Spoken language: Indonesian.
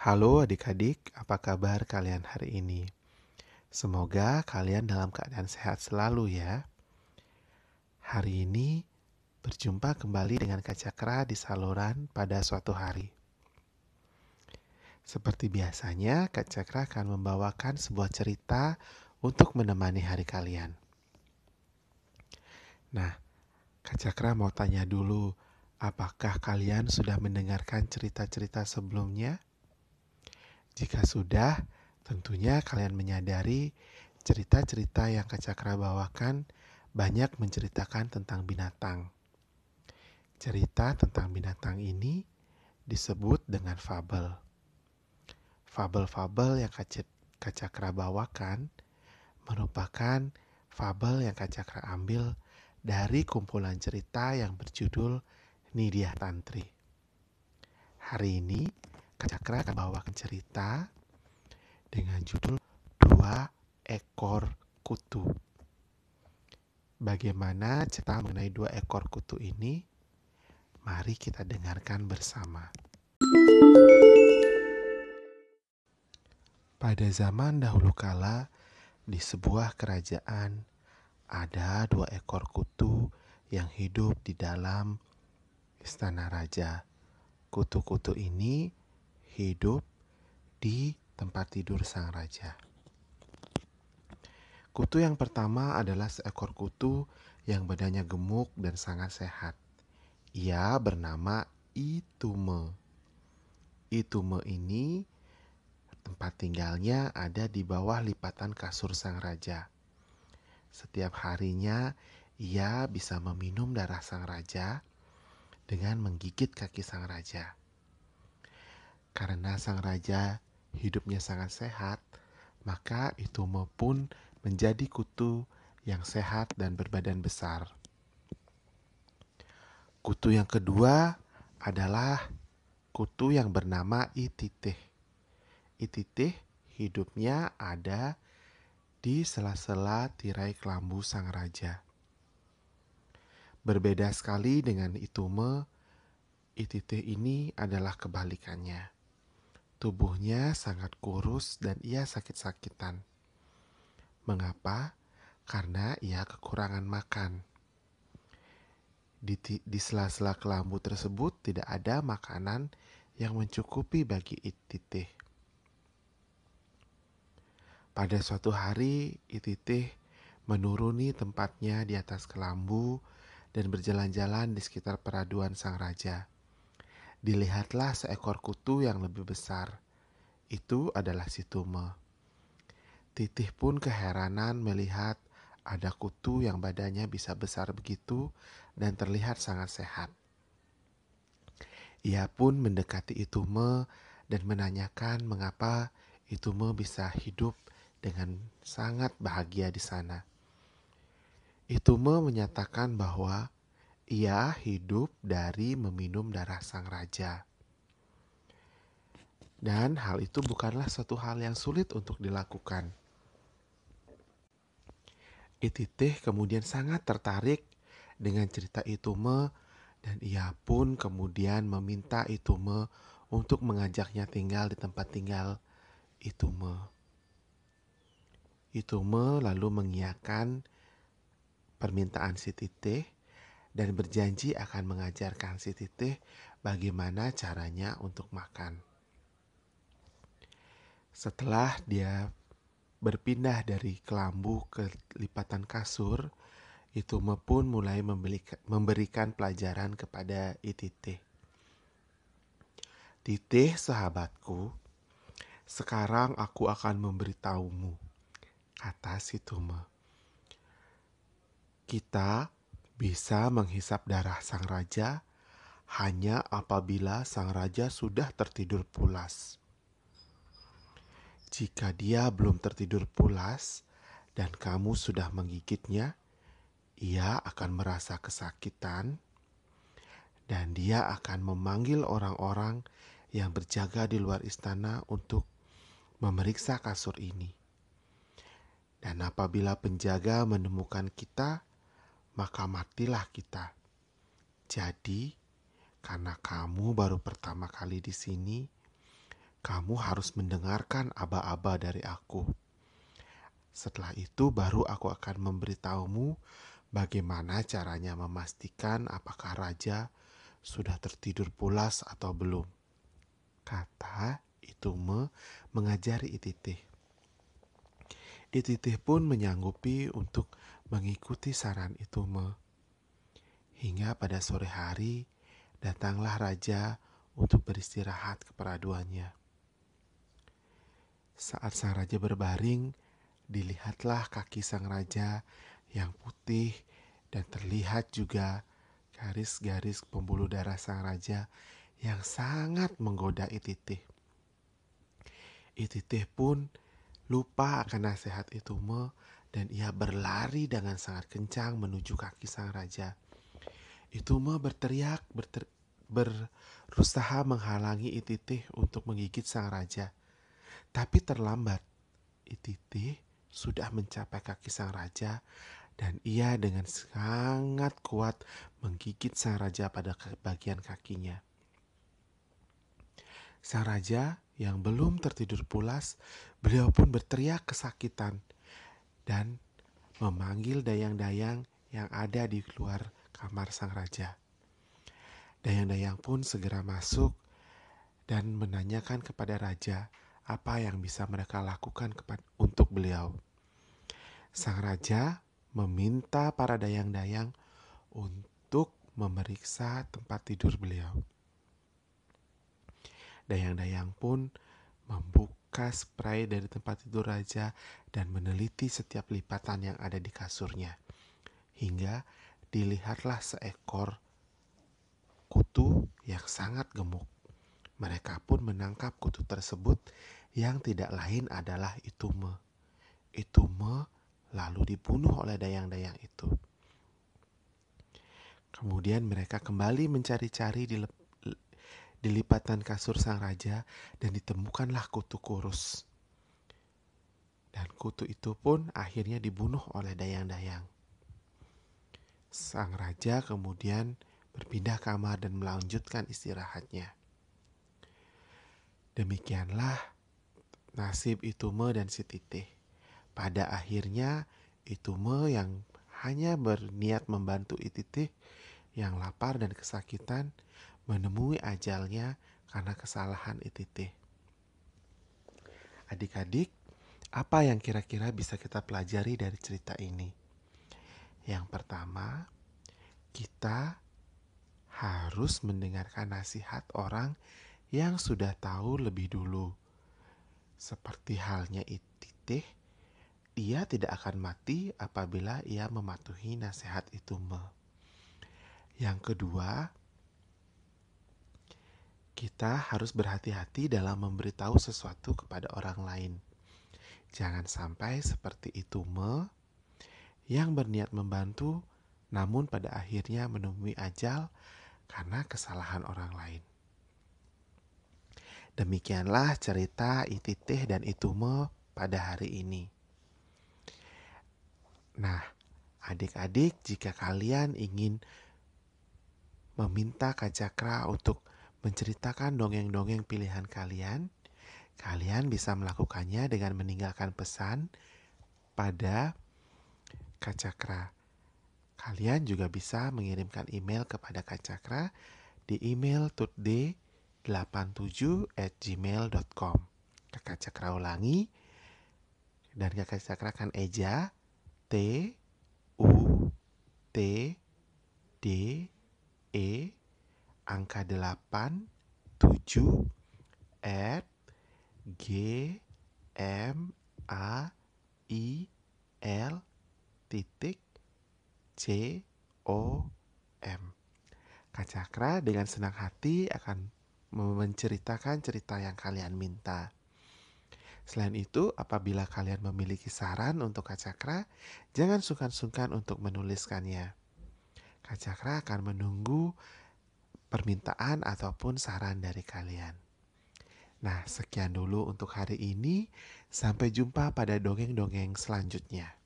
Halo adik-adik, apa kabar kalian hari ini? Semoga kalian dalam keadaan sehat selalu ya. Hari ini berjumpa kembali dengan Kak Cakra di saluran pada suatu hari. Seperti biasanya, Kak Cakra akan membawakan sebuah cerita untuk menemani hari kalian. Nah, Kak Cakra mau tanya dulu, apakah kalian sudah mendengarkan cerita-cerita sebelumnya? Jika sudah, tentunya kalian menyadari cerita-cerita yang Kak Cakra bawakan banyak menceritakan tentang binatang. Cerita tentang binatang ini disebut dengan fabel. Fabel-fabel yang Kak Cakra bawakan merupakan fabel yang Kak Cakra ambil dari kumpulan cerita yang berjudul Nidia Tantri. Hari ini Kak Cakra akan bawakan cerita dengan judul Dua Ekor Kutu. Bagaimana cerita mengenai dua ekor kutu ini? Mari kita dengarkan bersama. Pada zaman dahulu kala, di sebuah kerajaan, ada dua ekor kutu yang hidup di dalam istana raja. Kutu-kutu ini hidup di tempat tidur sang raja. Kutu yang pertama adalah seekor kutu yang badannya gemuk dan sangat sehat. Ia bernama Itume. Itume ini tempat tinggalnya ada di bawah lipatan kasur sang raja. Setiap harinya ia bisa meminum darah sang raja dengan menggigit kaki sang raja. Karena sang raja hidupnya sangat sehat, maka itu pun menjadi kutu yang sehat dan berbadan besar. Kutu yang kedua adalah kutu yang bernama Ititeh. Ititeh hidupnya ada di sela-sela tirai kelambu sang raja. Berbeda sekali dengan Itume, Ititeh ini adalah kebalikannya. Tubuhnya sangat kurus dan ia sakit-sakitan. Mengapa? Karena ia kekurangan makan. Di, sela-sela kelambu tersebut tidak ada makanan yang mencukupi bagi Ititeh. Pada suatu hari, Ititeh menuruni tempatnya di atas kelambu dan berjalan-jalan di sekitar peraduan sang raja dilihatlah seekor kutu yang lebih besar. Itu adalah si Tume. Titih pun keheranan melihat ada kutu yang badannya bisa besar begitu dan terlihat sangat sehat. Ia pun mendekati Itume dan menanyakan mengapa Itume bisa hidup dengan sangat bahagia di sana. Itume menyatakan bahwa ia hidup dari meminum darah sang raja. Dan hal itu bukanlah suatu hal yang sulit untuk dilakukan. Ititeh kemudian sangat tertarik dengan cerita Itume dan ia pun kemudian meminta Itume untuk mengajaknya tinggal di tempat tinggal Itume. Itume lalu mengiyakan permintaan si Titeh dan berjanji akan mengajarkan si Titih bagaimana caranya untuk makan. Setelah dia berpindah dari kelambu ke lipatan kasur, itu pun mulai memberikan pelajaran kepada Ititih. Titih sahabatku, sekarang aku akan memberitahumu, kata si Tume. Kita bisa menghisap darah sang raja hanya apabila sang raja sudah tertidur pulas. Jika dia belum tertidur pulas dan kamu sudah menggigitnya, ia akan merasa kesakitan dan dia akan memanggil orang-orang yang berjaga di luar istana untuk memeriksa kasur ini. Dan apabila penjaga menemukan kita, maka matilah kita. Jadi, karena kamu baru pertama kali di sini, kamu harus mendengarkan aba-aba dari aku. Setelah itu baru aku akan memberitahumu bagaimana caranya memastikan apakah raja sudah tertidur pulas atau belum. Kata Itume mengajari Ititih. Ititih pun menyanggupi untuk mengikuti saran Itume. Hingga pada sore hari, datanglah raja untuk beristirahat ke peraduannya. Saat sang raja berbaring, dilihatlah kaki sang raja yang putih dan terlihat juga garis-garis pembuluh darah sang raja yang sangat menggoda Ititih. Ititih pun lupa akan nasihat itu me dan ia berlari dengan sangat kencang menuju kaki sang raja. Itu me berteriak berter, berusaha menghalangi Ititih untuk menggigit sang raja. Tapi terlambat. Ititi sudah mencapai kaki sang raja dan ia dengan sangat kuat menggigit sang raja pada bagian kakinya. Sang raja yang belum tertidur pulas, beliau pun berteriak kesakitan dan memanggil dayang-dayang yang ada di luar kamar sang raja. Dayang-dayang pun segera masuk dan menanyakan kepada raja apa yang bisa mereka lakukan untuk beliau. Sang raja meminta para dayang-dayang untuk memeriksa tempat tidur beliau. Dayang-dayang pun membuka spray dari tempat tidur raja dan meneliti setiap lipatan yang ada di kasurnya. Hingga dilihatlah seekor kutu yang sangat gemuk. Mereka pun menangkap kutu tersebut yang tidak lain adalah Itume. Itume lalu dibunuh oleh dayang-dayang itu. Kemudian mereka kembali mencari-cari di, di lipatan kasur sang raja dan ditemukanlah kutu kurus. Dan kutu itu pun akhirnya dibunuh oleh dayang-dayang. Sang raja kemudian berpindah kamar dan melanjutkan istirahatnya. Demikianlah nasib Itume dan si Titih. Pada akhirnya Itume yang hanya berniat membantu Ititih yang lapar dan kesakitan menemui ajalnya karena kesalahan Ititih. Adik-adik, apa yang kira-kira bisa kita pelajari dari cerita ini? Yang pertama, kita harus mendengarkan nasihat orang yang sudah tahu lebih dulu seperti halnya Ititeh, ia tidak akan mati apabila ia mematuhi nasihat itu. Yang kedua, kita harus berhati-hati dalam memberitahu sesuatu kepada orang lain. Jangan sampai seperti itu me yang berniat membantu namun pada akhirnya menemui ajal karena kesalahan orang lain. Demikianlah cerita Ititeh dan Itume pada hari ini. Nah, adik-adik jika kalian ingin meminta Kak Cakra untuk menceritakan dongeng-dongeng pilihan kalian, kalian bisa melakukannya dengan meninggalkan pesan pada Kak Cakra. Kalian juga bisa mengirimkan email kepada Kak Cakra di email today 87 at Kakak Cakra ulangi dan kakak Cakra akan eja T U T D E angka 8 7 at G M A I L titik C O M Kak Cakra dengan senang hati akan menceritakan cerita yang kalian minta. Selain itu, apabila kalian memiliki saran untuk Kak Cakra, jangan sungkan-sungkan untuk menuliskannya. Kak Cakra akan menunggu permintaan ataupun saran dari kalian. Nah, sekian dulu untuk hari ini. Sampai jumpa pada dongeng-dongeng selanjutnya.